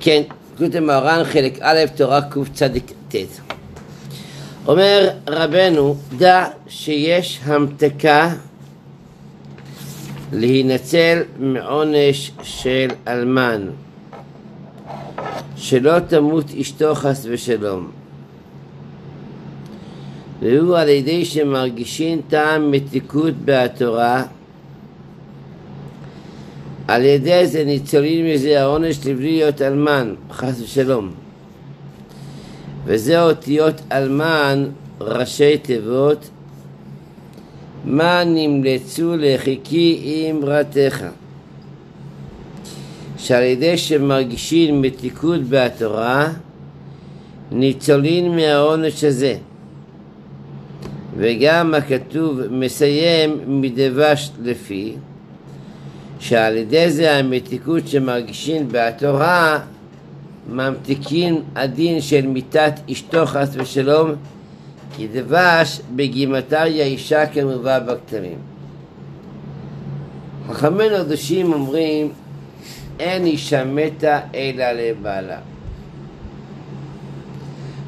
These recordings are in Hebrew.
כן, כותב מרן חלק א', תורה קצ"ט. אומר רבנו, דע שיש המתקה להינצל מעונש של אלמן, שלא תמות אשתו חס ושלום. והוא על ידי שמרגישים טעם מתיקות בהתורה, על ידי זה ניצולים מזה העונש לבלי להיות אלמן, חס ושלום. וזה אותיות אלמן, ראשי תיבות, מה נמלצו לחיקי אמרתך. שעל ידי שמרגישים מתיקות בהתורה, ניצולין מהעונש הזה. וגם הכתוב מסיים מדבש לפי, שעל ידי זה המתיקות שמרגישים בתורה ממתיקים הדין של מיתת אשתו חס ושלום כי דבש בגימטריה אישה כמובא בכתרים. חכמינו הקדושים אומרים אין אישה מתה אלא לבעלה.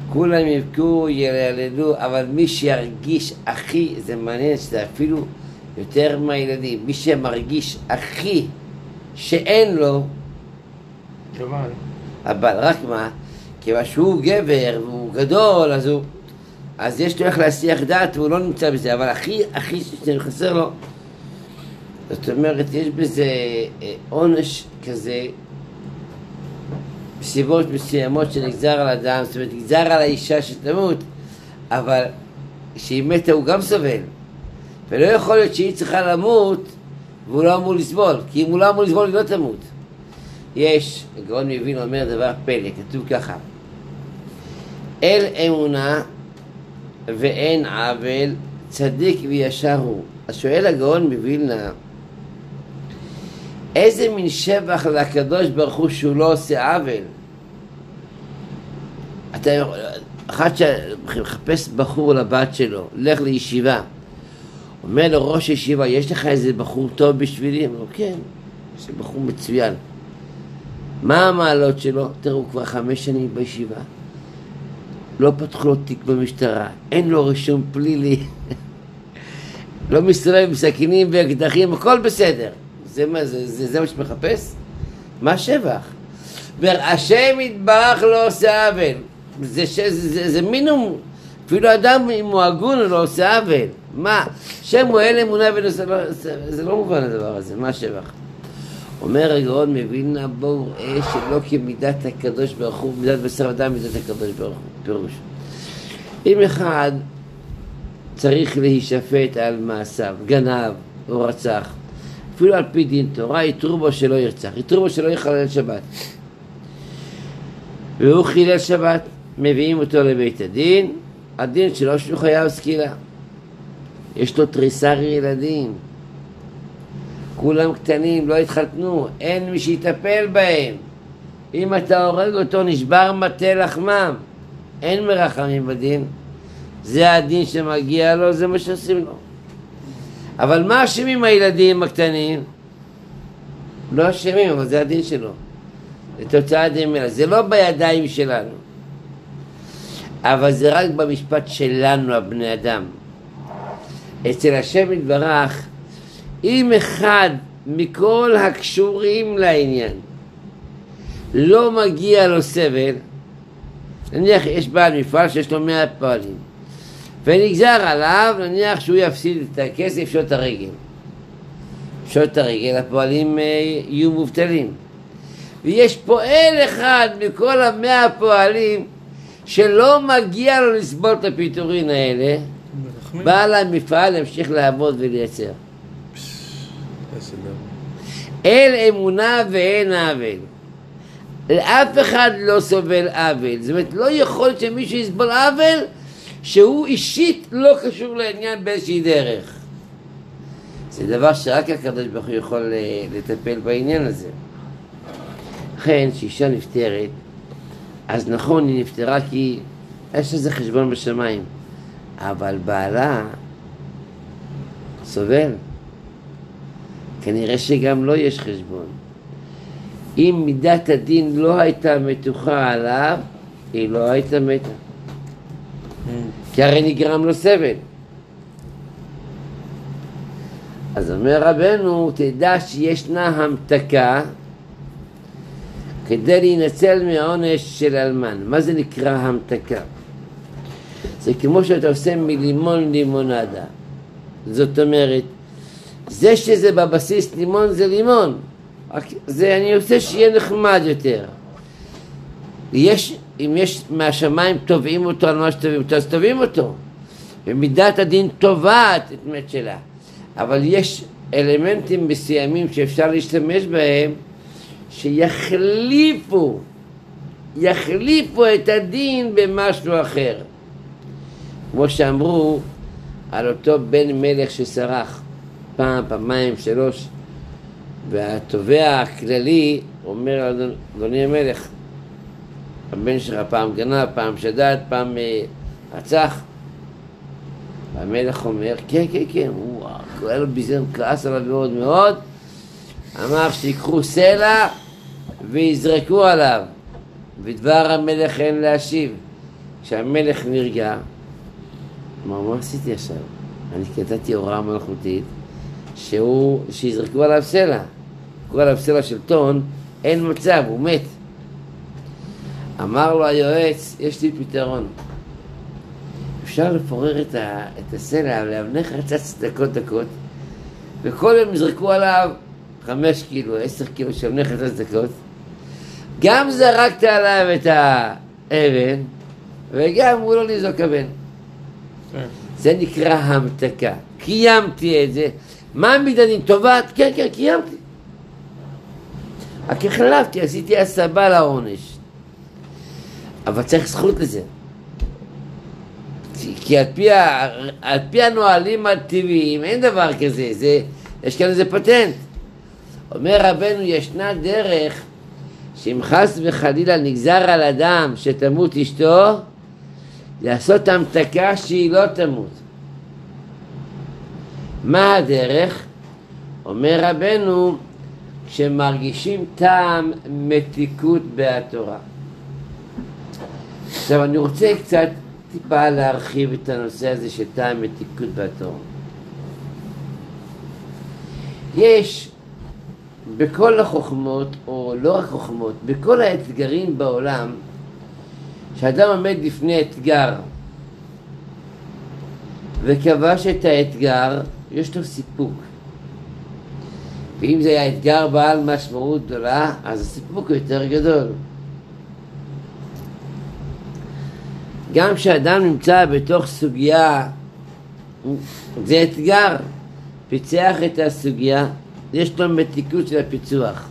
כולם יבכו, ילדו, אבל מי שירגיש הכי, זה מעניין שזה אפילו יותר מהילדים, מי שמרגיש הכי שאין לו, לבן. אבל רק מה, כיוון שהוא גבר והוא גדול, אז הוא... אז יש לו איך להסיח דעת והוא לא נמצא בזה, אבל הכי, הכי שחסר לו, זאת אומרת, יש בזה אה, עונש כזה בסיבות מסוימות שנגזר על אדם, זאת אומרת, נגזר על האישה שתמות, אבל כשהיא מתה הוא גם סובל. ולא יכול להיות שהיא צריכה למות והוא לא אמור לסבול, כי אם הוא לא אמור לסבול היא לא תמות. יש, הגאון מבין אומר דבר פלא, כתוב ככה: אל אמונה ואין עוול, צדיק וישר הוא. אז שואל הגאון מווילנה, איזה מין שבח לקדוש ברוך הוא שהוא לא עושה עוול? אתה, אחד שמחפש בחור לבת שלו, לך לישיבה. אומר לו ראש ישיבה, יש לך איזה בחור טוב בשבילי? אומר לו, כן, יש לי בחור מצוין. מה המעלות שלו? תראו, כבר חמש שנים בישיבה. לא פתחו לו תיק במשטרה, אין לו רישום פלילי, לא מסתובב עם סכינים ואקדחים, הכל בסדר. זה מה, זה, זה, זה מה שמחפש? מה השבח? השם יתברך לא עושה עוול. זה, זה, זה, זה מינימום. אפילו אדם אם הוא הגון הוא לא עושה עוול. מה? שם אל אמונה ונושא, זה, לא מובן הדבר הזה, מה השבח? אומר הגאון מווילנה בואו ראה שלא כמידת הקדוש ברוך הוא, מידת בשר אדם מידת הקדוש ברוך הוא, פירוש. אם אחד צריך להישפט על מעשיו, גנב או רצח, אפילו על פי דין תורה, יתרו בו שלא ירצח, יתרו בו שלא יחלל שבת. והוא חילל שבת, מביאים אותו לבית הדין, הדין שלו שהוא חייב סקילה. יש לו תריסר ילדים, כולם קטנים, לא התחתנו, אין מי שיטפל בהם. אם אתה הורג אותו, נשבר מטה לחמם. אין מרחמים בדין. זה הדין שמגיע לו, זה מה שעושים לו. אבל מה אשמים הילדים הקטנים? לא אשמים, אבל זה הדין שלו. זה תוצאת דין מלאה. זה לא בידיים שלנו. אבל זה רק במשפט שלנו, הבני אדם. אצל השם יתברך, אם אחד מכל הקשורים לעניין לא מגיע לו סבל, נניח יש בעל מפעל שיש לו מאה פועלים ונגזר עליו נניח שהוא יפסיד את הכסף, יפשוט את הרגל. יפשוט את הרגל, הפועלים אה, יהיו מובטלים. ויש פועל אחד מכל המאה הפועלים שלא מגיע לו לסבול את הפיטורין האלה, בעל המפעל ימשיך לעבוד ולייצר. אל אמונה ואין עוול. לאף אחד לא סובל עוול. זאת אומרת, לא יכול שמישהו יסבול עוול שהוא אישית לא קשור לעניין באיזושהי דרך. זה דבר שרק הקדוש ברוך הוא יכול אה, לטפל בעניין הזה. לכן, כשאישה נפטרת, אז נכון, היא נפטרה כי יש לזה חשבון בשמיים, אבל בעלה סובל. כנראה שגם לו יש חשבון. אם מידת הדין לא הייתה מתוחה עליו, היא לא הייתה מתה. כי הרי נגרם לו סבל. אז אומר רבנו, תדע שישנה המתקה כדי להינצל מהעונש של אלמן. מה זה נקרא המתקה? זה כמו שאתה עושה מלימון לימונדה. זאת אומרת, זה שזה בבסיס לימון זה לימון. זה אני רוצה שיהיה נחמד יותר. יש, אם יש מהשמיים תובעים אותו על מה שתובעים אותו, אז תובעים אותו. ומידת הדין תובעת את מת שלה. אבל יש אלמנטים מסוימים שאפשר להשתמש בהם שיחליפו, יחליפו את הדין במשהו אחר. כמו שאמרו על אותו בן מלך שסרח פעם, פעמיים, שלוש, והתובע הכללי אומר אדוני המלך, הבן שלך פעם גנב, פעם שדד, פעם אה, רצח. והמלך אומר, כן, כן, כן, הוא היה לו ביזיון, כעס עליו מאוד מאוד, אמר שיקחו סלע ויזרקו עליו, ודבר המלך אין להשיב. כשהמלך נרגע, אמר, מה עשיתי עכשיו? אני כתבתי הוראה מלכותית שהוא, שיזרקו עליו סלע. יזרקו עליו סלע של טון, אין מצב, הוא מת. אמר לו היועץ, יש לי פתרון. אפשר לפורר את, ה, את הסלע לאבני חרצץ דקות דקות, וכל יום יזרקו עליו חמש קילו, עשר קילו של אבני חרצץ דקות. גם זרקת עליו את האבן, וגם הוא לא לזרוק אבן. זה נקרא המתקה. קיימתי את זה. מה מדנים? טובת? כן, כן, קיימתי. רק החלפתי, עשיתי הסבה לעונש. אבל צריך זכות לזה. כי על פי, ה, על פי הנהלים הטבעיים אין דבר כזה, זה, יש כאן איזה פטנט. אומר רבנו, ישנה דרך שאם חס וחלילה נגזר על אדם שתמות אשתו, לעשות המתקה שהיא לא תמות. מה הדרך? אומר רבנו, כשמרגישים טעם מתיקות בהתורה. עכשיו אני רוצה קצת טיפה להרחיב את הנושא הזה של טעם מתיקות בהתורה. יש בכל החוכמות, או לא רק חוכמות, בכל האתגרים בעולם, שאדם עומד לפני אתגר וכבש את האתגר, יש לו סיפוק. ואם זה היה אתגר בעל משמעות גדולה, אז הסיפוק יותר גדול. גם כשאדם נמצא בתוך סוגיה, זה אתגר, פיצח את הסוגיה, יש לו מתיקות של הפיצוח.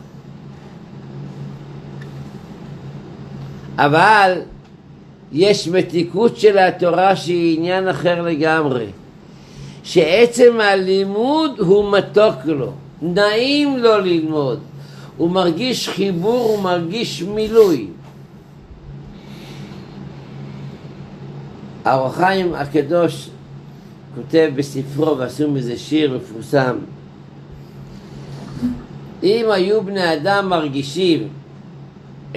אבל יש מתיקות של התורה שהיא עניין אחר לגמרי. שעצם הלימוד הוא מתוק לו, נעים לו ללמוד, הוא מרגיש חיבור, הוא מרגיש מילוי. האור הקדוש כותב בספרו, ועשו מזה שיר מפורסם, אם היו בני אדם מרגישים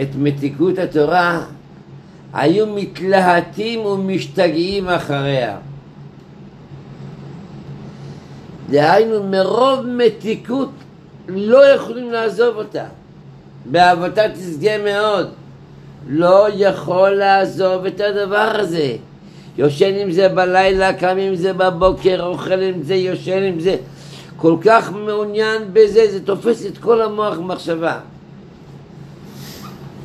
את מתיקות התורה, היו מתלהטים ומשתגעים אחריה. דהיינו, מרוב מתיקות לא יכולים לעזוב אותה. באהבתה תשגה מאוד. לא יכול לעזוב את הדבר הזה. יושן עם זה בלילה, קם עם זה בבוקר, אוכל עם זה, יושן עם זה. כל כך מעוניין בזה, זה תופס את כל המוח במחשבה.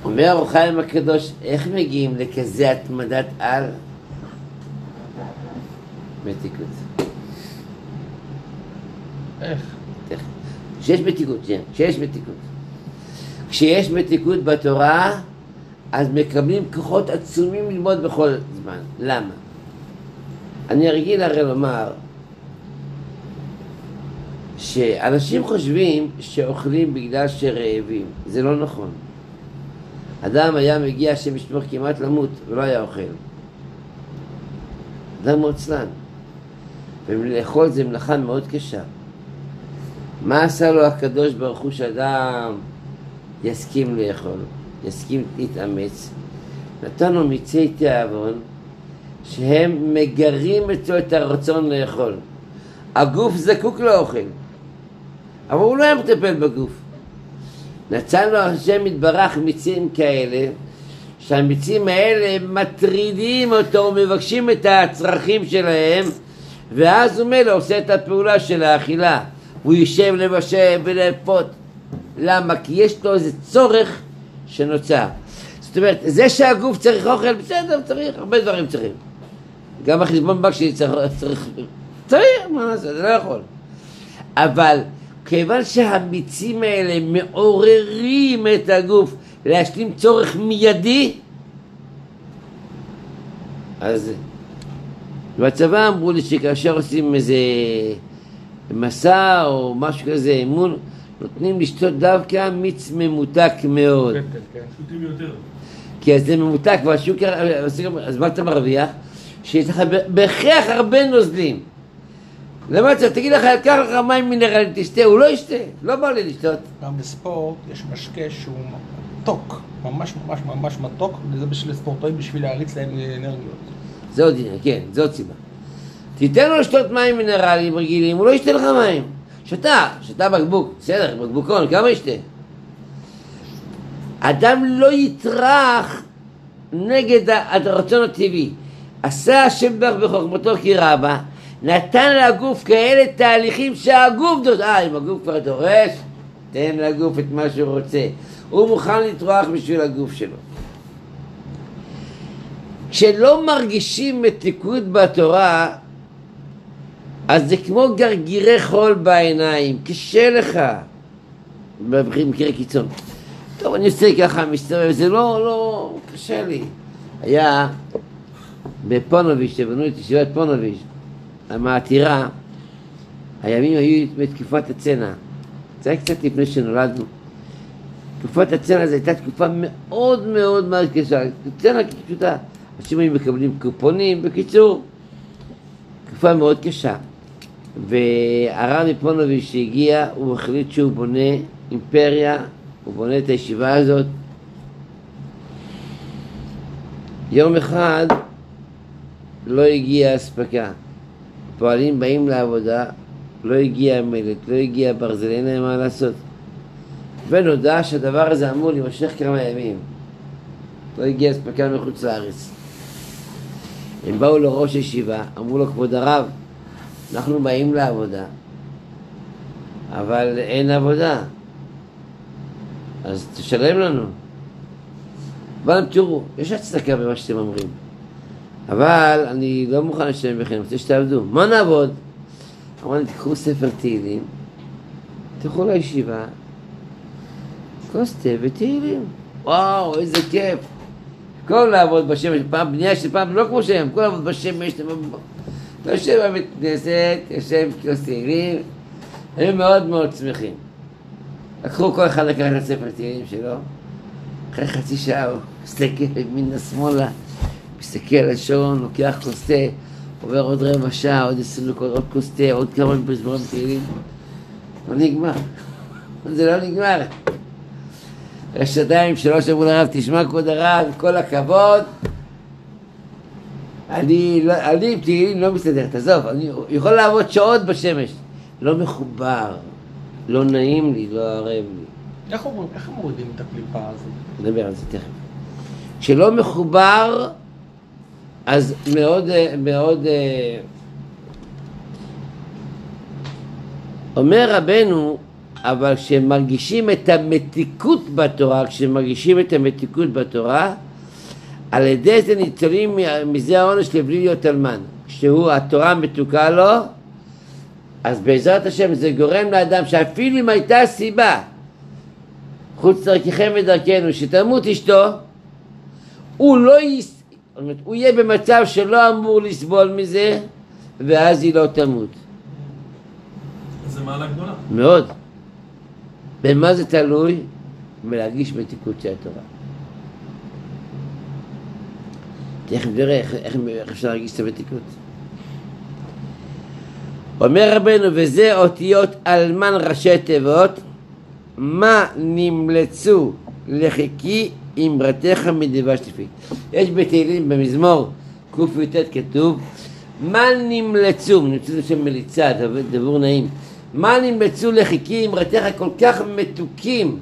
אומר אור חיים הקדוש, איך מגיעים לכזה התמדת על? מתיקות. איך? כשיש מתיקות, כן, כשיש מתיקות. כשיש מתיקות בתורה, אז מקבלים כוחות עצומים ללמוד בכל זמן. למה? אני רגיל הרי לומר שאנשים חושבים שאוכלים בגלל שרעבים. זה לא נכון. אדם היה מגיע, השם ישמור, כמעט למות, ולא היה אוכל. אדם מאוד צלן. ולאכול זה מלאכה מאוד קשה. מה עשה לו הקדוש ברוך הוא שאדם יסכים לאכול, יסכים להתאמץ. נתנו מיצי תיאבון שהם מגרים אצלו את הרצון לאכול. הגוף זקוק לאוכל, אבל הוא לא היה מטפל בגוף. נתן לו השם יתברך מיצים כאלה, שהמיצים האלה מטרידים אותו ומבקשים את הצרכים שלהם, ואז הוא מילא עושה את הפעולה של האכילה. הוא יושב לבשל ולאפות. למה? כי יש לו איזה צורך שנוצר. זאת אומרת, זה שהגוף צריך אוכל, בסדר, צריך, הרבה דברים צריכים. גם החשבון בנק שלי צריך, צריך, צריך, מה נעשה, זה לא יכול. אבל כיוון שהמיצים האלה מעוררים את הגוף להשלים צורך מיידי, אז בצבא אמרו לי שכאשר עושים איזה מסע או משהו כזה, אימון, נותנים לשתות דווקא מיץ ממותק מאוד. כן. שותים יותר. כי אז זה ממותק, אז מה אתה מרוויח? שיש לך בהכרח הרבה נוזלים. למה אתה, תגיד לך, קח לך מים מינרליים, תשתה, הוא לא ישתה, לא בא לי לשתות. גם בספורט יש משקה שהוא מתוק, ממש ממש ממש מתוק, וזה בשביל ספורטאים בשביל להריץ להם אנרגיות. זה עוד עניין, כן, זאת סיבה. תיתן לו לשתות מים מינרליים רגילים, הוא לא ישתה לך מים. שתה, שתה בקבוק, בסדר, בקבוקון, כמה ישתה? אדם לא יטרח נגד הרצון הטבעי. עשה השם ברך בחוכמתו כי רבה, נתן לגוף כאלה תהליכים שהגוף דורש. אה, אם הגוף כבר דורש, תן לגוף את מה שהוא רוצה. הוא מוכן לטרוח בשביל הגוף שלו. כשלא מרגישים מתיקות בתורה, אז זה כמו גרגירי חול בעיניים, קשה לך, במקרה קיצון. טוב, אני עושה ככה, מסתובב, זה לא, לא, קשה לי. היה בפונוביץ', שבנו את ישיבת פונוביץ', המעתירה, הימים היו בתקופת הצנע. זה היה קצת לפני שנולדנו. תקופת הצנע זו הייתה תקופה מאוד מאוד מאוד קשה, צנע פשוטה. אנשים היו מקבלים קופונים, בקיצור, תקופה מאוד קשה. והרב מפונוביץ' שהגיע, הוא החליט שהוא בונה אימפריה, הוא בונה את הישיבה הזאת. יום אחד לא הגיעה אספקה. פועלים באים לעבודה, לא הגיע מלט, לא הגיע ברזל, אין להם מה לעשות. ונודע שהדבר הזה אמור להימשך כמה ימים. לא הגיע אספקה מחוץ לארץ. הם באו לראש ישיבה, אמרו לו, כבוד הרב, אנחנו באים לעבודה, אבל אין עבודה, אז תשלם לנו. אבל תראו, יש הצדקה במה שאתם אומרים, אבל אני לא מוכן לשלם בכם, אני רוצה שתעבדו. מה נעבוד? אמרנו, תיקחו ספר תהילים, תלכו לישיבה, כוס תה ותהילים. וואו, איזה כיף. כל לעבוד בשמש, פעם בנייה של פעם לא כמו שהם, כל לעבוד בשמש, יושב בבית כנסת, יושב כוס תהילים, היו מאוד מאוד שמחים. לקחו כל אחד לקח את הספר תהילים שלו, אחרי חצי שעה הוא מסתכל ימינה שמאלה, מסתכל על השעון, לוקח כוס תה, עובר עוד רבע שעה, עוד עשרים דקות, עוד כוס תה, עוד כמה מזמורים תהילים, לא נגמר, זה לא נגמר. אחרי שנתיים, שלוש אמרו לרב, תשמע כבוד הרב, כל הכבוד, אני, לא, אני עם תהילים לא מסתדר, תעזוב, אני יכול לעבוד שעות בשמש, לא מחובר, לא נעים לי, לא ערב לי. איך אומרים- איך מורידים את הקליפה הזאת? נדבר על זה תכף. כשלא מחובר, אז מאוד, אה, מאוד... אה, אומר רבנו, אבל כשמרגישים את המתיקות בתורה, כשמרגישים את המתיקות בתורה, על ידי זה ניצולים מזה העונש לבלי להיות אלמן. כשהוא, התורה מתוקה לו, אז בעזרת השם זה גורם לאדם שאפילו אם הייתה סיבה חוץ דרככם ודרכנו, שתמות אשתו, הוא לא יס... זאת אומרת, הוא יהיה במצב שלא אמור לסבול מזה, ואז היא לא תמות. זה מעלה גדולה. מאוד. במה זה תלוי? בלהרגיש מתיקות של התורה. תכף נראה איך, איך, איך אפשר להרגיש את המתיקות. אומר רבנו, וזה אותיות אלמן ראשי תיבות, מה נמלצו לחיקי אמרתך מדבש לפי. יש בתהילים במזמור קי"ט כתוב מה נמלצו, נמצא שם מליצה, דבר נעים, מה נמלצו לחיקי אמרתך כל כך מתוקים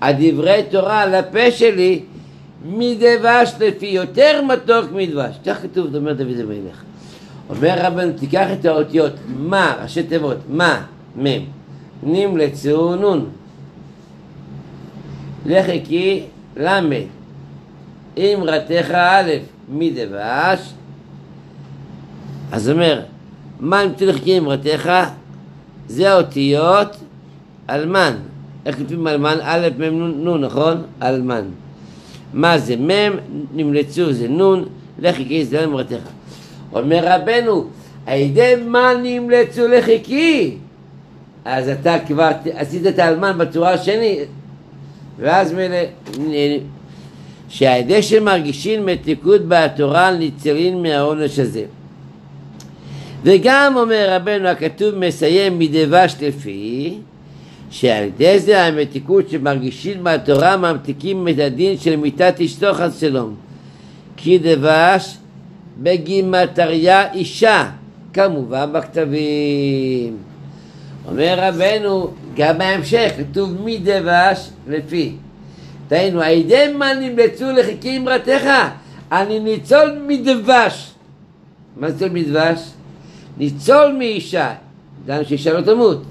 הדברי תורה על הפה שלי מדבש לפי יותר מתוק מדבש. כך כתוב, אומר דוד המלך. אומר רבנו, תיקח את האותיות מה, ראשי תיבות, מה, מ', נמלצו נון. לחכי למד, אמרתך א', מדבש. אז אומר, מה נמצא לחכי אמרתך? זה האותיות אלמן. איך כותבים אלמן? א', מ', נ', נכון? אלמן. מה זה? מ', נמלצו זה נ', לחכי זה אמרתך. אומר רבנו, על ידי מה נמלצו לחכי? אז אתה כבר עשית את האלמן בצורה השני, ואז מילא, שעל שמרגישים מתיקות בתורה ניצלין מהעונש הזה. וגם אומר רבנו הכתוב מסיים מדבש לפי שעל ידי זה המתיקות שמרגישים בתורה ממתיקים את הדין של מיתת אשתו חס שלום כי דבש בגימטריה אישה כמובן בכתבים אומר רבנו גם בהמשך כתוב מדבש לפי דהיינו על ידי מה נמלצו לחיקי אמרתך אני ניצול מדבש מה ניצול מדבש? ניצול מאישה דהיינו שאישה לא תמות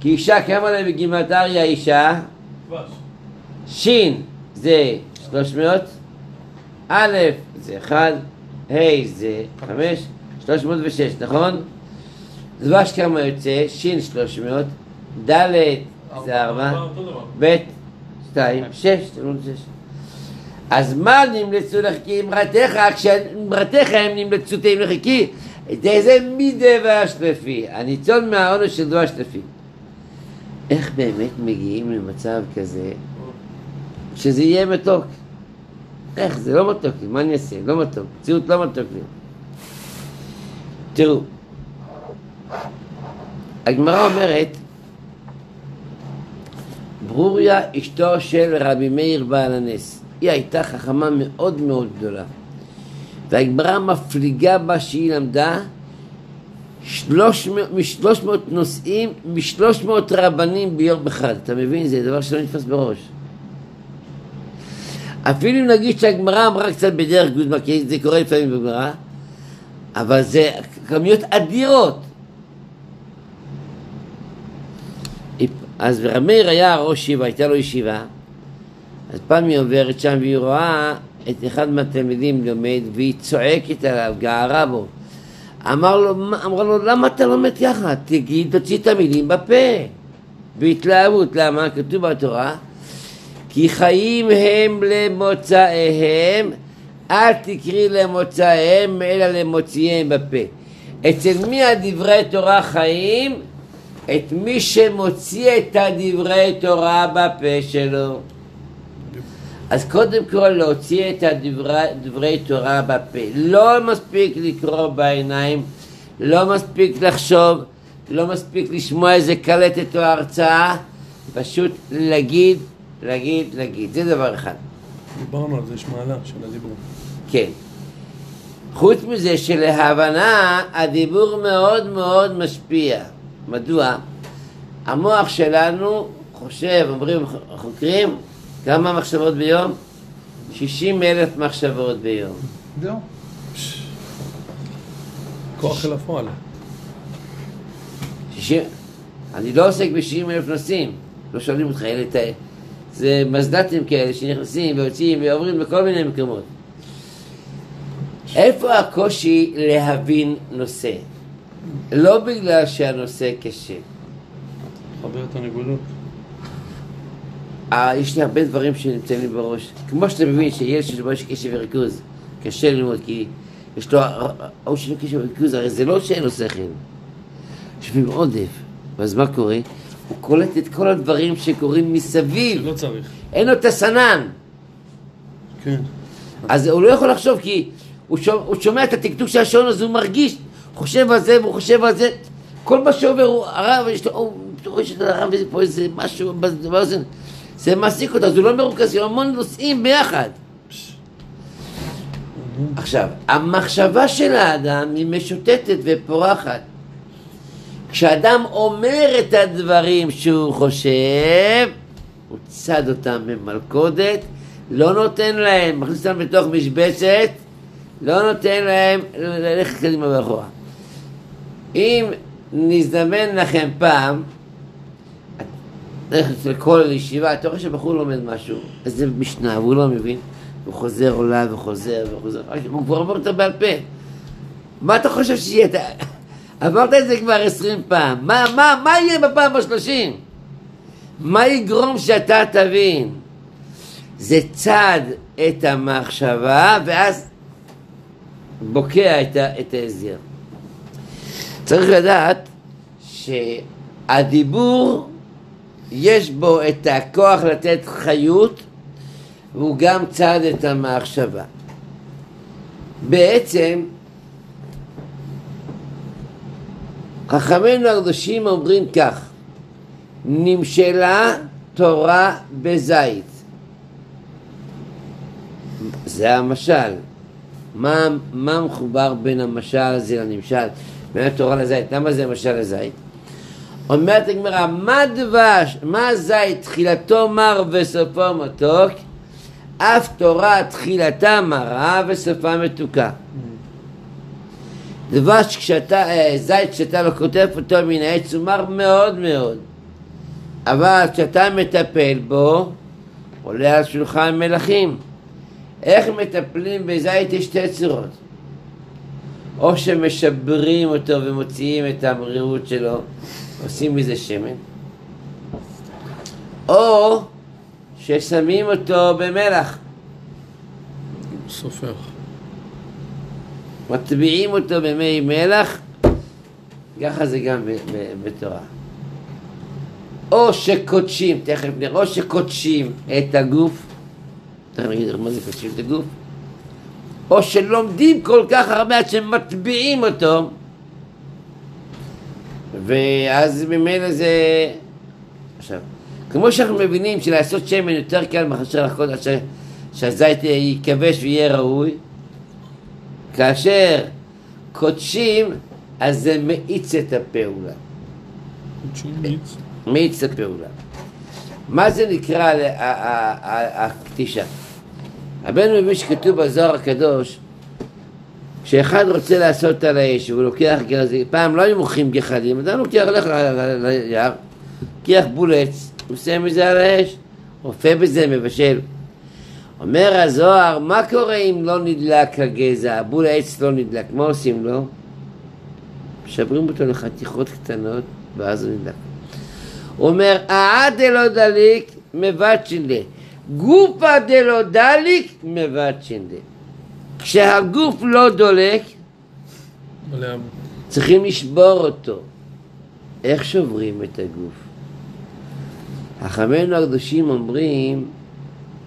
כי אישה כמה להם בגימטריה אישה? דבש. שין זה 300, א' זה 1, ה' זה 5, 306, נכון? דבש כמה יוצא? שין 300, ד' זה 4, אותו דבר. ב' 2, 6, 6. אז מה נמלצו לך כי אמרתך, כשאמרתך הם נמלצו תאים לך כי זה מדבש לפי, הניצול מהעונש של דבש לפי. איך באמת מגיעים למצב כזה שזה יהיה מתוק? איך? זה לא מתוק לי, מה אני אעשה? לא מתוק, מציאות לא מתוק לי. תראו, הגמרא אומרת, ברוריה אשתו של רבי מאיר בעל הנס, היא הייתה חכמה מאוד מאוד גדולה, והגמרא מפליגה בה שהיא למדה משלוש מאות נושאים, משלוש מאות רבנים ביום אחד. אתה מבין? זה דבר שלא נתפס בראש. אפילו אם נגיד שהגמרא אמרה קצת בדרך גוזמה, כי זה קורה לפעמים בגמרא, אבל זה כמויות אדירות. אז רמיר היה ראש ישיבה, הייתה לו ישיבה, אז פעם היא עוברת שם והיא רואה את אחד מהתלמידים לומד והיא צועקת עליו, גערה בו. אמר לו, אמרה לו, למה אתה לומד ככה? תגיד, תוציא את המילים בפה. בהתלהבות, למה? כתוב בתורה, כי חיים הם למוצאיהם, אל תקרי למוצאיהם, אלא למוציאיהם בפה. אצל מי הדברי תורה חיים? את מי שמוציא את הדברי תורה בפה שלו. אז קודם כל להוציא את הדברי, דברי תורה בפה. לא מספיק לקרוא בעיניים, לא מספיק לחשוב, לא מספיק לשמוע איזה קלטת או הרצאה, פשוט להגיד, להגיד, להגיד. זה דבר אחד. דיברנו על זה, יש מעלה של הדיבור. כן. חוץ מזה שלהבנה הדיבור מאוד מאוד משפיע. מדוע? המוח שלנו חושב, אומרים החוקרים, כמה מחשבות ביום? 60 אלף מחשבות ביום. זהו. כוח אל הפועל. 60... אני לא עוסק ב-60 אלף נושאים, לא שואלים אותך, אלה ת... זה מזל"טים כאלה שנכנסים ויוצאים ועוברים בכל מיני מקומות. איפה הקושי להבין נושא? לא בגלל שהנושא קשה. חבר את הנקודות. אה, יש לי הרבה דברים שנמצאים לי בראש. כמו שאתה מבין שילד שיש לו קשב וריכוז, קשה ללמוד, כי יש לו, ההוא שיש לו קשב וריכוז, הרי זה לא שאין לו שכל. יושבים עודף, ואז מה קורה? הוא קולט את כל הדברים שקורים מסביב, לא צריך. אין לו את הסנן. כן. אז הוא לא יכול לחשוב, כי הוא שומע, הוא שומע את הטקטוק של השעון, אז הוא מרגיש, חושב על זה והוא חושב על זה. כל מה שעובר הרב, יש לו, הוא, רואה שאתה הרב וזה פה איזה משהו באוזן. זה מעסיק אותו, אז הוא לא מרוכז, יש המון נושאים ביחד. עכשיו, המחשבה של האדם היא משוטטת ופורחת. כשאדם אומר את הדברים שהוא חושב, הוא צד אותם במלכודת, לא נותן להם, מכניס אותם בתוך משבצת, לא נותן להם ללכת קדימה ואחורה. אם נזדמן לכם פעם, ללכת לכל ישיבה, אתה רואה שבחור לומד משהו, איזה משנה, והוא לא מבין, הוא חוזר עולה וחוזר וחוזר, הוא כבר אומר אותה בעל פה. מה אתה חושב שיהיה? אתה... עברת את זה כבר עשרים פעם, מה, מה, מה יהיה בפעם השלושים? מה יגרום שאתה תבין? זה צד את המחשבה ואז בוקע את ההסגר. צריך לדעת שהדיבור יש בו את הכוח לתת חיות והוא גם צד את המחשבה. בעצם חכמינו הקדושים אומרים כך נמשלה תורה בזית זה המשל. מה, מה מחובר בין המשל הזה לנמשל בין התורה לזית. למה זה משל לזית? אומרת הגמרא מה דבש מה זית תחילתו מר וסופו מתוק? אף תורה תחילתה מרה וסופה מתוקה. דבש כשאתה, זית כשאתה לא כותב אותו מן העץ הוא מר מאוד מאוד. אבל כשאתה מטפל בו עולה על שולחן מלכים. איך מטפלים בזית יש שתי צורות או שמשברים אותו ומוציאים את המרירות שלו עושים מזה שמן או ששמים אותו במלח סופר. מטביעים אותו במי מלח, ככה זה גם בתורה. או שקודשים, תכף נראה, או שקודשים את הגוף, תכף נגיד מה זה קודשים את הגוף, או שלומדים כל כך הרבה עד שמטביעים אותו, ואז ממילא זה... עכשיו, כמו שאנחנו מבינים שלעשות שמן יותר קל מאשר לחכות עד שהזית ייכבש ויהיה ראוי, כאשר קודשים, אז זה מאיץ את הפעולה. מאיץ את הפעולה. מה זה נקרא ה- ה- ה- הקטישה? הבן מבין שכתוב בזוהר הקדוש, כשאחד רוצה לעשות על האש והוא לוקח גרזים, פעם לא היו מוכרים גחלים, אדם לוקח, הולך ליער, לוקח בולץ, עושה מזה על האש, אופה בזה, מבשל. אומר הזוהר, מה קורה אם לא נדלק הגזע, בול העץ לא נדלק, מה עושים לו? משברים אותו לחתיכות קטנות, ואז הוא נדלק. הוא אומר, אה דלא דליק מבצ'ינדה, גופה דלא דליק מבצ'ינדה. כשהגוף לא דולק. צריכים לשבור אותו. איך שוברים את הגוף? חכמינו הקדושים אומרים,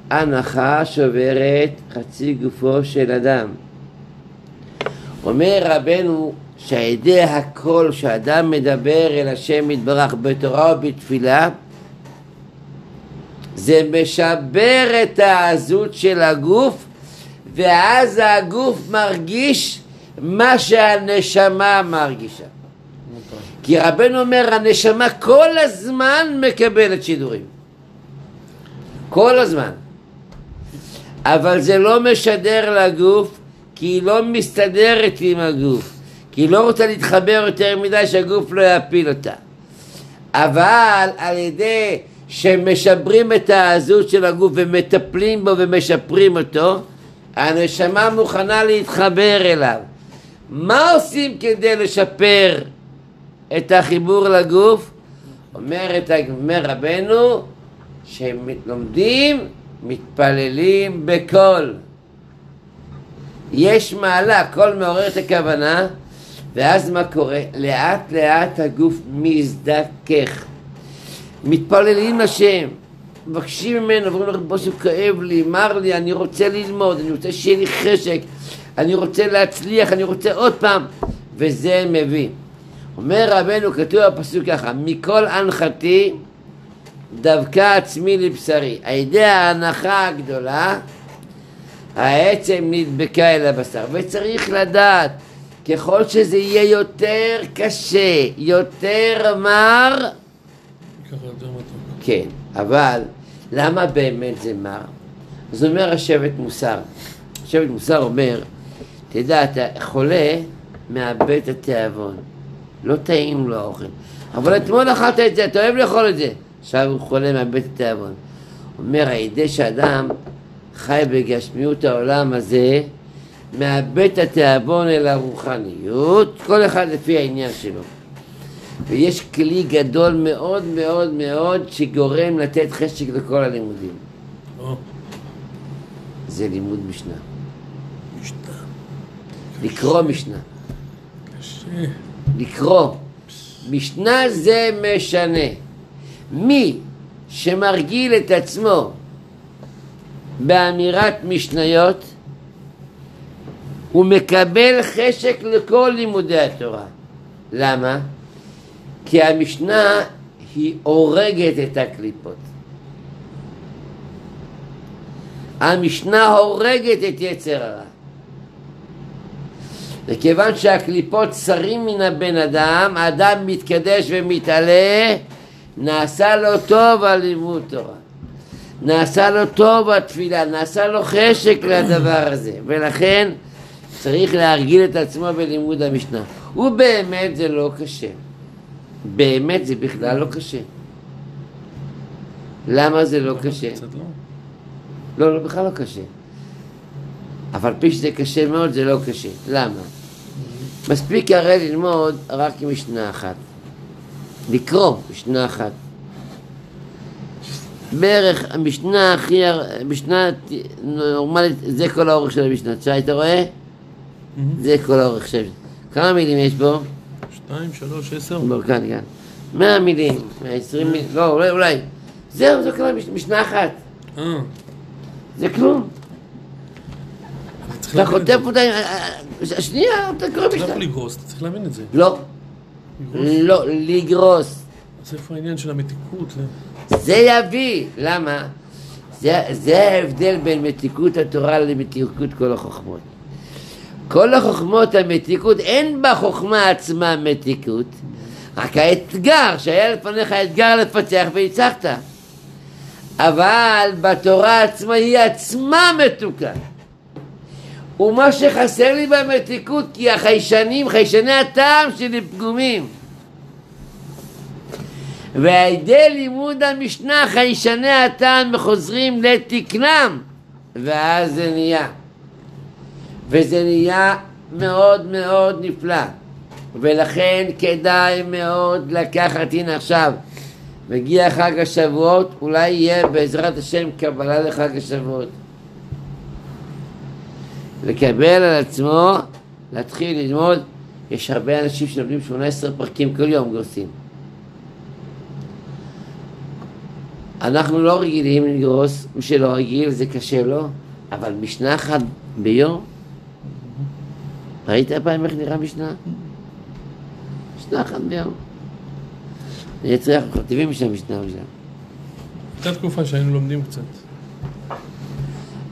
הנחה שוברת חצי גופו של אדם. אומר רבנו שעל ידי הקול שאדם מדבר אל השם יתברך בתורה ובתפילה זה משבר את העזות של הגוף ואז הגוף מרגיש מה שהנשמה מרגישה. כי רבנו אומר הנשמה כל הזמן מקבלת שידורים. כל הזמן. אבל זה לא משדר לגוף כי היא לא מסתדרת עם הגוף. כי היא לא רוצה להתחבר יותר מדי שהגוף לא יפיל אותה. אבל על ידי שמשברים את העזות של הגוף ומטפלים בו ומשפרים אותו, הנשמה מוכנה להתחבר אליו. מה עושים כדי לשפר את החיבור לגוף? אומרת, אומר רבנו, שהם לומדים, מתפללים בקול. יש מעלה, קול מעורר את הכוונה, ואז מה קורה? לאט לאט הגוף מזדכך. מתפללים לשם, מבקשים ממנו, אומרים לו, בושו כאב לי, מר לי, אני רוצה ללמוד, אני רוצה שיהיה לי חשק, אני רוצה להצליח, אני רוצה עוד פעם, וזה מביא. אומר רבנו, כתוב בפסוק ככה, מכל הנחתי דווקא עצמי לבשרי. על ידי ההנחה הגדולה, העצם נדבקה אל הבשר. וצריך לדעת, ככל שזה יהיה יותר קשה, יותר מר, כן, אבל למה באמת זה מר? אז אומר השבט מוסר. השבט מוסר אומר, תדע, אתה חולה, מאבד את התיאבון. לא טעים לו האוכל. אבל אתמול אכלת את זה, אתה אוהב לאכול את זה. עכשיו הוא חולה, מאבד את התיאבון. אומר, הידי שאדם חי בגשמיות העולם הזה, מאבד את התיאבון אל הרוחניות, כל אחד לפי העניין שלו. ויש כלי גדול מאוד מאוד מאוד שגורם לתת חשק לכל הלימודים. או, זה לימוד משנה. משנה. לקרוא משנה. קשה. לקרוא. משנה זה משנה. מי שמרגיל את עצמו באמירת משניות, הוא מקבל חשק לכל לימודי התורה. למה? כי המשנה היא הורגת את הקליפות. המשנה הורגת את יצר הרע. וכיוון שהקליפות שרים מן הבן אדם, האדם מתקדש ומתעלה, נעשה לו טוב הלימוד תורה. נעשה לו טוב התפילה, נעשה לו חשק לדבר הזה, ולכן צריך להרגיל את עצמו בלימוד המשנה. ובאמת זה לא קשה. באמת זה בכלל לא קשה. למה זה לא קשה? לא? לא, לא, בכלל לא קשה. אבל פי שזה קשה מאוד, זה לא קשה. למה? מספיק הרי ללמוד רק משנה אחת. לקרוא משנה אחת. בערך המשנה הכי, משנה נורמלית, זה כל האורך של המשנה. תשאל, אתה רואה? זה כל האורך של כמה מילים יש בו? שתיים, שלוש, עשר? בוא, כאן, כאן. מאה מילים, מאה עשרים מילים, לא, אולי, אולי. זהו, זה כל משנה אחת. אה, זה כלום. אתה. חוטף אותה, אה, אה, שנייה, אתה קורא אתה לא משנה. לגרוס, אתה צריך להבין את זה. לא. לא, לגרוס. אז איפה העניין של המתיקות? זה יביא, למה? זה ההבדל בין מתיקות התורה למתיקות כל החוכמות. כל החוכמות המתיקות, אין בחוכמה עצמה מתיקות, רק האתגר, שהיה לפניך אתגר לפצח והצלחת. אבל בתורה עצמה היא עצמה מתוקה. ומה שחסר לי במתיקות, כי החיישנים, חיישני הטעם שלי פגומים. ועל ידי לימוד המשנה חיישני הטעם חוזרים לתקנם ואז זה נהיה וזה נהיה מאוד מאוד נפלא. ולכן כדאי מאוד לקחת, הנה עכשיו מגיע חג השבועות, אולי יהיה בעזרת השם קבלה לחג השבועות. לקבל על עצמו, להתחיל ללמוד, יש הרבה אנשים שלומדים 18 פרקים כל יום גורסים. אנחנו לא רגילים לגרוס, מי שלא רגיל זה קשה לו, אבל משנה אחת ביום, ראית פעם איך נראה משנה? משנה אחת ביום. אני אצליח, כותבים משנה משנה משנה. הייתה תקופה שהיינו לומדים קצת.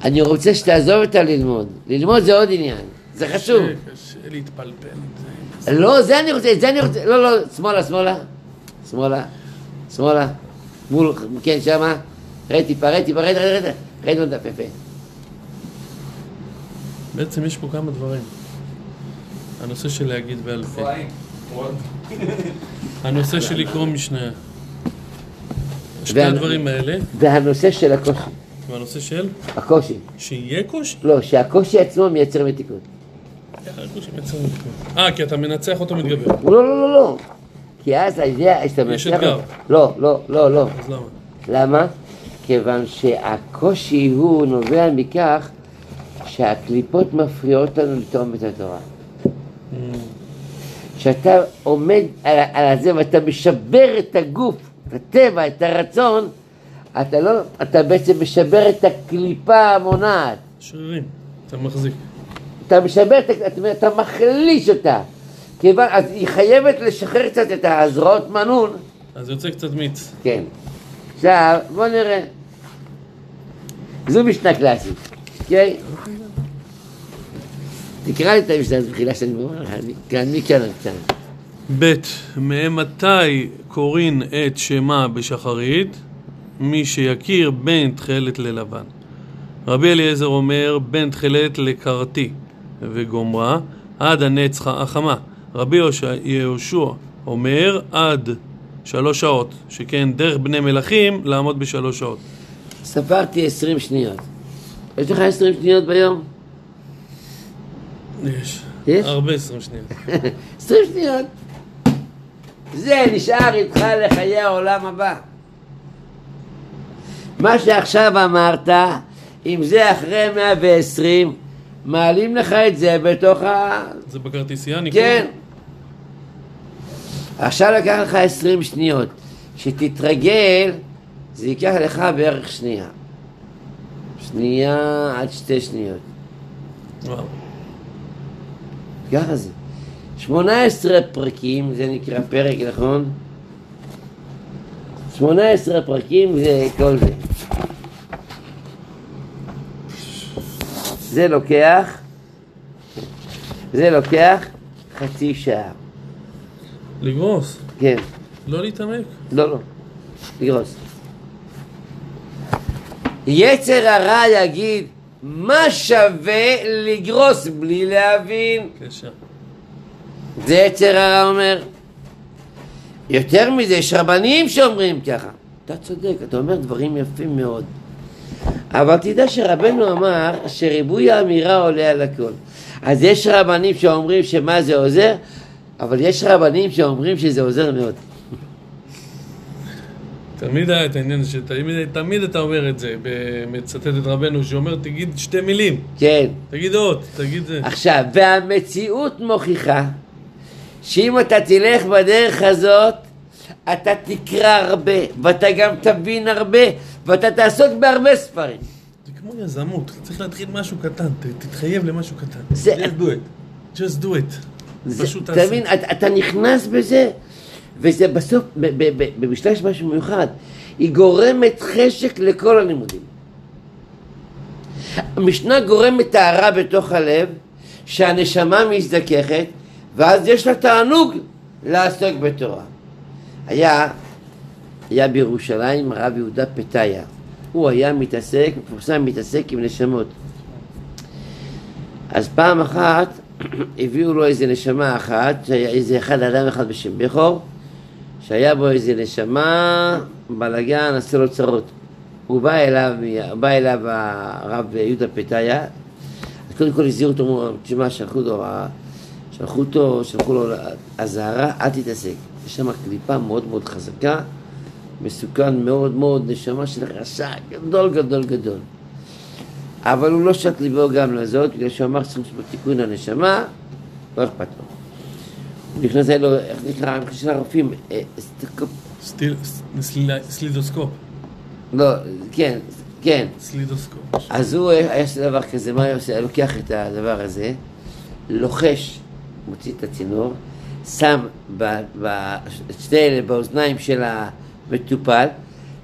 אני רוצה שתעזוב את הללמוד. ללמוד זה עוד עניין, זה חשוב. קשה, להתפלפל. לא, זה אני רוצה, זה אני רוצה, לא, לא, שמאלה, שמאלה, שמאלה, שמאלה, מול, כן, שמה, רד טיפה, רד טיפה, רד, רד, רד, רד יפה. בעצם יש פה כמה דברים. הנושא של להגיד בעל פה. הנושא של לקרוא משנה. שני הדברים האלה, והנושא של הקושי, והנושא של הקושי, שיהיה קושי. לא, שהקושי עצמו מייצר מתיקות. איך הקושי מייצר מתיקות? אה, כי אתה מנצח אותו מתגבר. לא, לא, לא, לא, כי אז הידיעה, שאתה יש מנצח- אתגר. לא, לא, לא, לא, אז למה? למה? כיוון שהקושי הוא נובע מכך שהקליפות מפריעות לנו לטעום את התורה. כשאתה עומד על, על זה ואתה משבר את הגוף, את הטבע, את הרצון, אתה לא, אתה בעצם משבר את הקליפה המונעת. שרירים. אתה מחזיק. אתה משבר, אתה, אתה מחליש אותה. כיוון, אז היא חייבת לשחרר קצת את הזרועות מנעול. אז יוצא קצת מיץ. כן. עכשיו, בוא נראה. זו משנה קלאסית, אוקיי? תקרא לי את המשנה בחילה שאני אומר לך, אני- כאן, מכאן עד כאן. ב' מאימתי קוראים את שמה בשחרית? מי שיכיר בין תכלת ללבן. רבי אליעזר אומר בין תכלת לקרתי וגומרה עד הנץ החמה. רבי יהושע אומר עד שלוש שעות, שכן דרך בני מלכים לעמוד בשלוש שעות. ספרתי עשרים שניות. יש לך עשרים שניות ביום? יש. יש? הרבה עשרים שניות. עשרים שניות. זה נשאר איתך לחיי העולם הבא. מה שעכשיו אמרת, אם זה אחרי 120, מעלים לך את זה בתוך ה... זה בכרטיסייה ניקוד? כן. עכשיו לקח לך 20 שניות. שתתרגל, זה ייקח לך בערך שנייה. שנייה עד שתי שניות. וואו. ככה זה. 18 פרקים, זה נקרא פרק, נכון? 18 פרקים זה כל זה. זה לוקח, זה לוקח חצי שעה. לגרוס, כן, לא להתעמק. לא, לא, לגרוס. יצר הרע יגיד, מה שווה לגרוס בלי להבין? קשר. זה יצר הרע אומר. יותר מזה, יש רבנים שאומרים ככה. אתה צודק, אתה אומר דברים יפים מאוד. אבל תדע שרבנו אמר שריבוי האמירה עולה על הכל. אז יש רבנים שאומרים שמה זה עוזר, אבל יש רבנים שאומרים שזה עוזר מאוד. תמיד היה את העניין שתמיד תמיד אתה אומר את זה, מצטט את רבנו שאומר תגיד שתי מילים, כן. תגיד אות, תגיד זה. עכשיו, והמציאות מוכיחה שאם אתה תלך בדרך הזאת, אתה תקרא הרבה, ואתה גם תבין הרבה, ואתה תעסוק בהרבה ספרים. זה כמו יזמות, צריך להתחיל משהו קטן, ת- תתחייב למשהו קטן. זה, Just do it. just do it. זה, פשוט אתה תעשה. מבין, אתה, אתה נכנס בזה, וזה בסוף, במשנה יש משהו מיוחד, היא גורמת חשק לכל הלימודים. המשנה גורמת טהרה בתוך הלב, שהנשמה מזדככת, ואז יש לה תענוג לעסוק בתורה. היה, היה בירושלים הרב יהודה פתיה, הוא היה מתעסק, מפורסם מתעסק עם נשמות. אז פעם אחת הביאו לו איזה נשמה אחת, איזה אחד, אדם אחד בשם בכור, שהיה בו איזה נשמה, בלאגן, עשה לו צרות. הוא בא אליו, בא אליו הרב יהודה פתיה, אז קודם כל הזהירו אותו, אמרו, תשמע, שלחו לו, שלחו אותו, שלחו לו אזהרה, אל תתעסק. יש שם קליפה מאוד מאוד חזקה, מסוכן מאוד מאוד, נשמה של רשע גדול גדול גדול. אבל הוא לא שת ליבו גם לזאת, בגלל שהוא אמר שצריכים לעשות תיקון לנשמה, לא אכפת לו. הוא נכנס אליו, איך נקרא, המחיר של הרופאים, אה, סל- סלידוסקופ. לא, כן, כן. סלידוסקופ. אז הוא היה עושה דבר כזה, מה היה עושה? לוקח את הדבר הזה, לוחש, מוציא את הצינור, שם שתי אלה באוזניים של המטופל,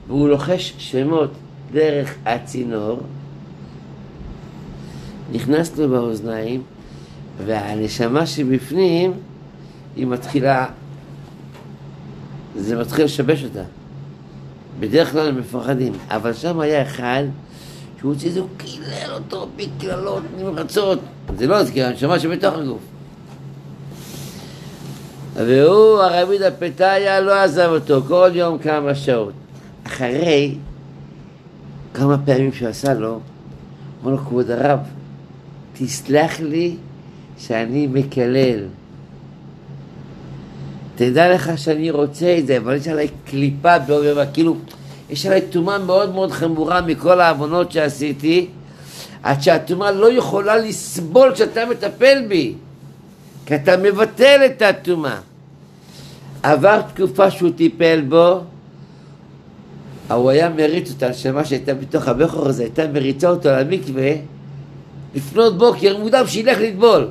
והוא לוחש שמות דרך הצינור, נכנס לו באוזניים, והנשמה שבפנים, היא מתחילה, זה מתחיל לשבש אותה. בדרך כלל הם מפחדים, אבל שם היה אחד שהוא הוציא איזה, קילל אותו בקללות נמרצות. זה לא, כי הנשמה שבתוך הגוף. והוא, הרבי דפתיה, לא עזב אותו, כל יום כמה שעות. אחרי כמה פעמים שהוא עשה לו, אמר לו, כבוד הרב, תסלח לי שאני מקלל. תדע לך שאני רוצה את זה, אבל יש עליי קליפה בעורבה, כאילו, יש עליי טומאה מאוד מאוד חמורה מכל העוונות שעשיתי, עד שהטומאה לא יכולה לסבול שאתה מטפל בי, כי אתה מבטל את הטומאה. עבר תקופה שהוא טיפל בו, הוא היה מריץ אותה, הנשמה שהייתה בתוך הבכור הזה, הייתה מריצה אותו למקווה לפנות בוקר מוקדם שילך לטבול.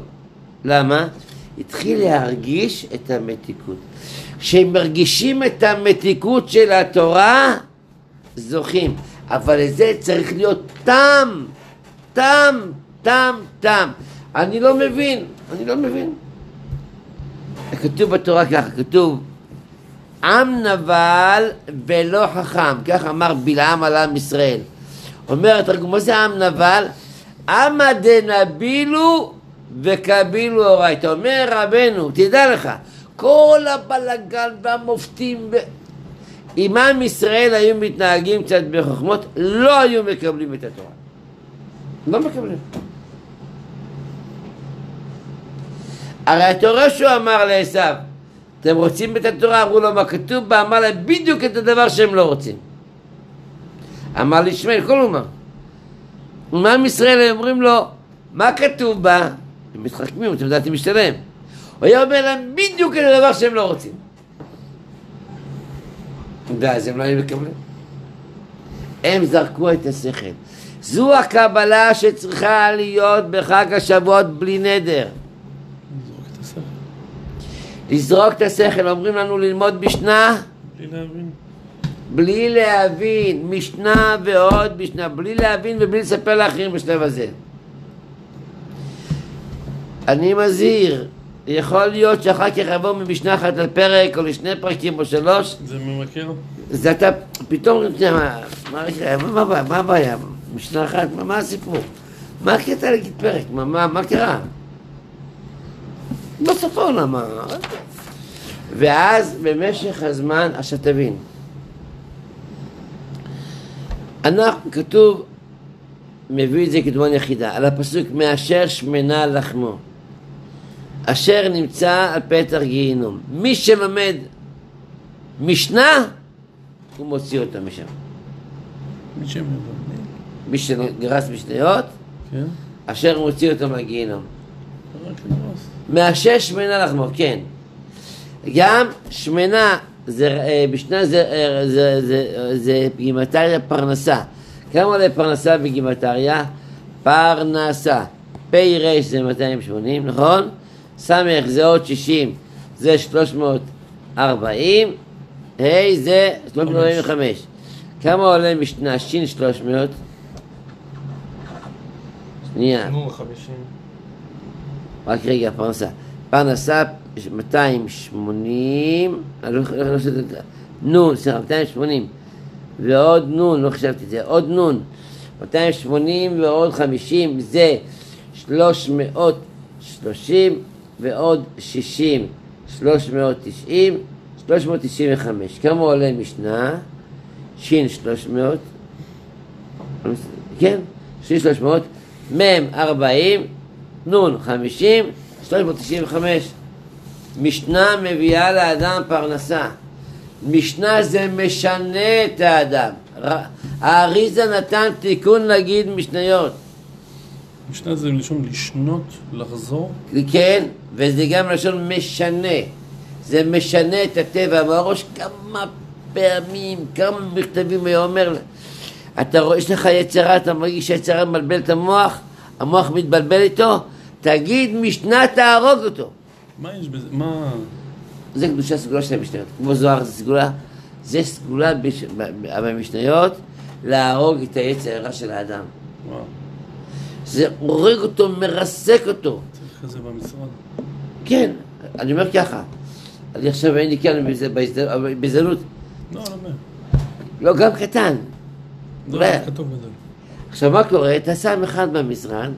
למה? התחיל להרגיש את המתיקות. כשהם מרגישים את המתיקות של התורה, זוכים. אבל לזה צריך להיות תם, תם, תם, תם. אני לא מבין, אני לא מבין. כתוב בתורה ככה, כתוב עם נבל ולא חכם, כך אמר בלעם על עם ישראל. אומר התרגום, מה זה עם נבל? עמא דנבילו וקבילו אורייתא. אומר רבנו, תדע לך, כל הבלגן והמופתים ו... אם עם ישראל היו מתנהגים קצת בחוכמות, לא היו מקבלים את התורה. לא מקבלים. הרי התורה שהוא אמר לעשו, אתם רוצים את התורה? אמרו לו מה כתוב בה, אמר להם בדיוק את הדבר שהם לא רוצים. אמר לישמעאל, כל אומה. ומעם ישראל אומרים לו, מה כתוב בה? הם מתחכמים, אתם יודעים, משתלם. הוא היה אומר להם בדיוק את הדבר שהם לא רוצים. ואז הם לא היו מקבלים. הם זרקו את השכל. זו הקבלה שצריכה להיות בחג השבועות בלי נדר. לזרוק את השכל, אומרים לנו ללמוד משנה בלי להבין. בלי להבין, משנה ועוד משנה, בלי להבין ובלי לספר לאחרים בשלב הזה. אני מזהיר, יכול להיות שאחר כך יבוא ממשנה אחת על פרק או לשני פרקים או שלוש, זה ממכר? זה אתה פתאום, מה, מה, מה, מה, מה הבעיה? משנה אחת, מה, מה הסיפור? מה הקטע להגיד פרק? מה, מה, מה קרה? בסוף העולם, מה? ואז במשך הזמן, עכשיו תבין, אנחנו, כתוב, מביא את זה כדוגמה יחידה, על הפסוק מאשר שמנה לחמו, אשר נמצא על פתח גיהינום. מי שלומד משנה, הוא מוציא אותו משם. מי שמבין. מי שגרס משניות, כן? אשר מוציא אותו מהגיהינום. מאשר שמנה לחמו, כן. גם שמנה, זה, אה, בשנה זה, אה, זה, זה, זה בגימטריה פרנסה. כמה עולה פרנסה בגימטריה? פרנסה. פ"ר זה 280, נכון? ס' זה עוד 60, זה 340, ה' זה 345. כמה עולה משנה ש' 300? שנייה. נו. רק רגע, פרנסה. פרנסה 280, אני לא לא- לא. נון, סליחה, 280. ועוד נון, לא חשבתי את זה, עוד נון. 280 ועוד 50 זה 330 ועוד 60, 390, 395. כמה עולה משנה? שין 300, כן, שין 300, מם 40, נון 50, 395. משנה מביאה לאדם פרנסה. משנה זה משנה את האדם. האריזה נתן תיקון להגיד משניות. משנה זה מלשון לשנות, לחזור. כן, וזה גם לשון משנה. זה משנה את הטבע. והראש כמה פעמים, כמה מכתבים היה אומר, אתה רואה, יש לך יצרה, אתה מרגיש שהיצרה מבלבל את המוח, המוח מתבלבל איתו, תגיד משנה תהרוג אותו. מה יש בזה? מה... זה קדושה סגולה של המשניות. כמו זוהר זה סגולה, זה סגולה בש- במשניות להרוג את היצר הרע של האדם. וואו, זה הורג אותו, מרסק אותו. צריך כזה במשרד. כן, אני אומר ככה, אני עכשיו אין לי כאן בהזדמנות, לא, לא אומר. לא, גם קטן. לא, כתוב. עכשיו מה קורה? אתה שם אחד במשרד,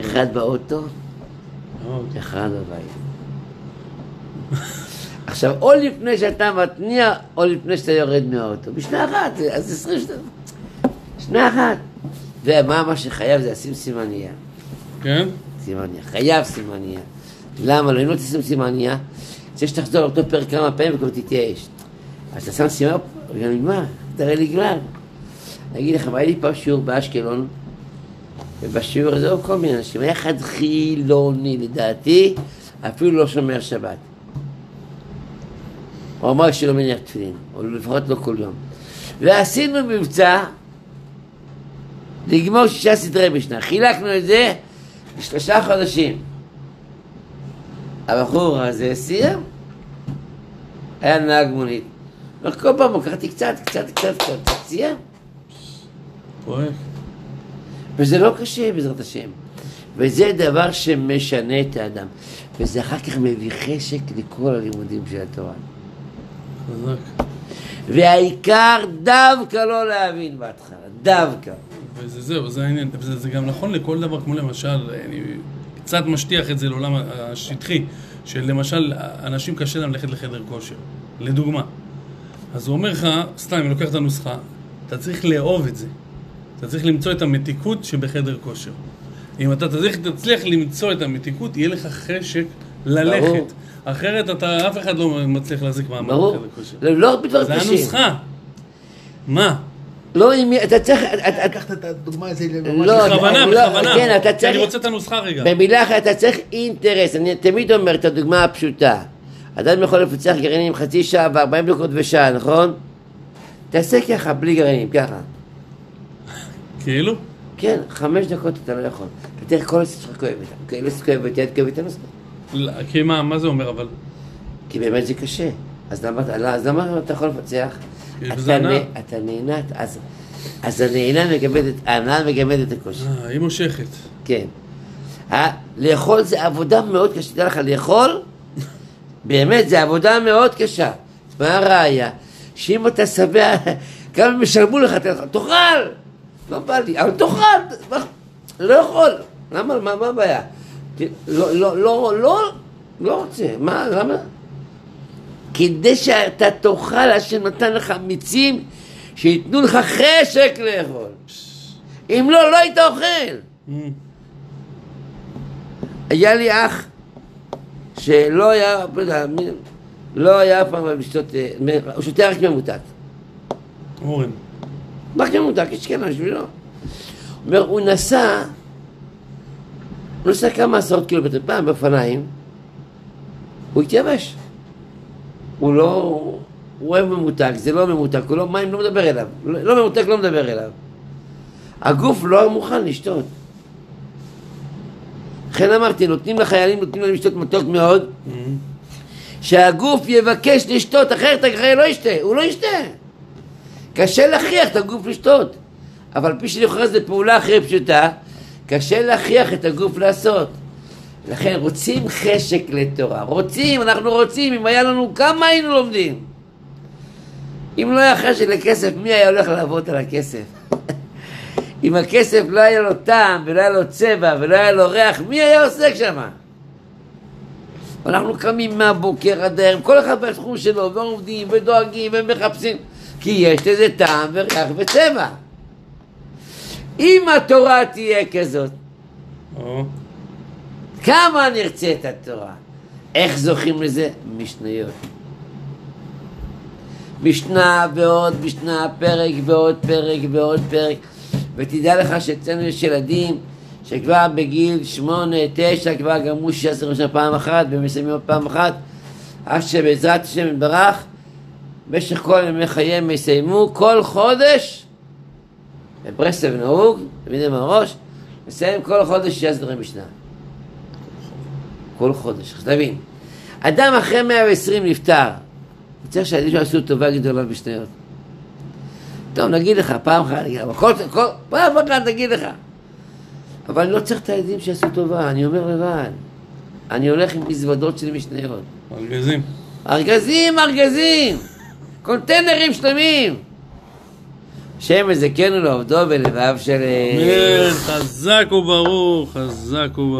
אחד באוטו, מאוד. אחד בבית. עכשיו, או לפני שאתה מתניע, או לפני שאתה יורד מהאוטו. בשנה אחת, אז עשרים שנה. שנה אחת. ומה מה שחייב זה לשים סימניה. כן? סימניה. חייב סימניה. למה לא? אם לא תשים סימניה, צריך שתחזור לאותו פרק כמה פעמים וכבר תתייאש. אז אתה שם סימן, וגם נגמר, תראה לי גלל. אני אגיד לך, היה לי פעם שיעור באשקלון, ובשיעור הזה היו כל מיני אנשים, היה אחד חילוני לדעתי, אפילו לא שומר שבת. הוא אמר שלא מניח תפילין, או לפחות לא כל יום. ועשינו מבצע לגמור שישה סדרי משנה. חילקנו את זה לשלושה חודשים. הבחור הזה סיים. היה נהג מונית. כל פעם לקחתי קצת, קצת, קצת, קצת, קצת, סיים. פרויקט. וזה לא קשה בעזרת השם. וזה דבר שמשנה את האדם. וזה אחר כך מביא חשק לכל הלימודים של התורה. חזק. והעיקר דווקא לא להבין בהתחלה, דווקא. וזה זהו, זה העניין. וזה זה גם נכון לכל דבר, כמו למשל, אני קצת משטיח את זה לעולם השטחי, שלמשל, אנשים קשה להם ללכת לחדר כושר, לדוגמה. אז הוא אומר לך, סתם, אני לוקח את הנוסחה, אתה צריך לאהוב את זה. אתה צריך למצוא את המתיקות שבחדר כושר. אם אתה תצליח, תצליח למצוא את המתיקות, יהיה לך חשק ללכת. ברור. אחרת אתה, אף אחד לא מצליח להחזיק מעמד ברור. בחדר כושר. לא לא בדברים זה קשים. הנוסחה. מה? לא, אם- אתה צריך, אתה- אתה- לקחת את הדוגמה הזו ממש... לא, בכוונה, לא, בכוונה. כן, אתה צריך- אני רוצה את הנוסחה רגע. במילה אחת, אתה צריך אינטרס. אני תמיד אומר את הדוגמה הפשוטה. אדם יכול לפצח גרעינים חצי שעה ו-40 דקות ושעה, נכון? תעשה ככה, בלי גרעינים, ככה. כאילו? כן, חמש דקות אתה לא יכול. אתה תראה כל הסט שלך כואבת. כאילו כואבת, יד כואבת, אתה נוסע. לא, כי מה, מה זה אומר אבל? כי באמת זה קשה. לא, אז למה אתה יכול לפצח? אתה. נה- אתה נהנית, אז, אז הנהנה מגמד את, ההנאה מגמד את הכושר. אה, היא מושכת. כן. ה- לאכול זה עבודה מאוד קשה. תדע לך, לאכול, באמת, זה עבודה מאוד קשה. מה הראיה? שאם אתה שבע, גם אם ישלמו לך, אתה תאכל. לא בא לי, אבל תאכל. לא יכול. למה, מה, מה הבעיה? לא, לא, לא, לא, לא רוצה. מה, למה? כדי שאתה תאכל, השם נתן לך מיצים שייתנו לך חשק לאכול. אם לא, לא היית אוכל. היה לי אח שלא היה, לא לא היה אף פעם לשתות, הוא שותה רק ממותק. אורן. רק ממותק, יש כאלה בשבילו. הוא אומר, הוא נסע, הוא נסע כמה עשרות קילומטר, פעם באופניים, הוא התייבש. הוא לא, הוא אוהב ממותק, זה לא ממותק, הוא לא מים, לא מדבר אליו. לא, לא ממותק, לא מדבר אליו. הגוף לא מוכן לשתות. לכן אמרתי, נותנים לחיילים, נותנים להם לשתות מתוק מאוד, Mm. שהגוף יבקש לשתות, אחרת החייל לא ישתה, הוא לא ישתה. קשה להכריח את הגוף לשתות. אבל פי שלכאורה זו פעולה הכי פשוטה, קשה להכריח את הגוף לעשות. לכן רוצים חשק לתורה, רוצים, אנחנו רוצים, אם היה לנו, כמה היינו לומדים? אם לא היה חשק לכסף, מי היה הולך לעבוד על הכסף? אם הכסף לא היה לו טעם, ולא היה לו צבע, ולא היה לו ריח, מי היה עוסק שם? אנחנו קמים מהבוקר עד הערב, כל אחד בתחום שלו, ועובדים, ודואגים, ומחפשים, כי יש לזה טעם וריח וצבע. אם התורה תהיה כזאת. כמה נרצה את התורה? איך זוכים לזה? משניות. משנה ועוד משנה, פרק ועוד פרק ועוד פרק. ותדע לך שאצלנו יש ילדים שכבר בגיל שמונה, תשע, כבר גמרו שישה עשרה שנה פעם אחת ומסיימים עוד פעם אחת, עד שבעזרת השם יתברך, במשך כל ימי חייהם יסיימו כל חודש, בברסלב נהוג, תמיד עם הראש, מסיים כל חודש שישה סדרי משנה. כל חודש. אז תבין, אדם אחרי 120 נפטר, צריך שהילדים שלו עשו טובה גדולה בשניות. טוב, נגיד לך, פעם אחת, נגיד, אבל כל, כל, פעם אחת נגיד לך. אבל אני לא צריך את הילדים שיעשו טובה, אני אומר לבד. אני הולך עם מזוודות של משניות. ארגזים. ארגזים, ארגזים! קונטיינרים שלמים! שם יזכנו לעובדו בלבב של... אמן, חזק וברוך, חזק וברוך.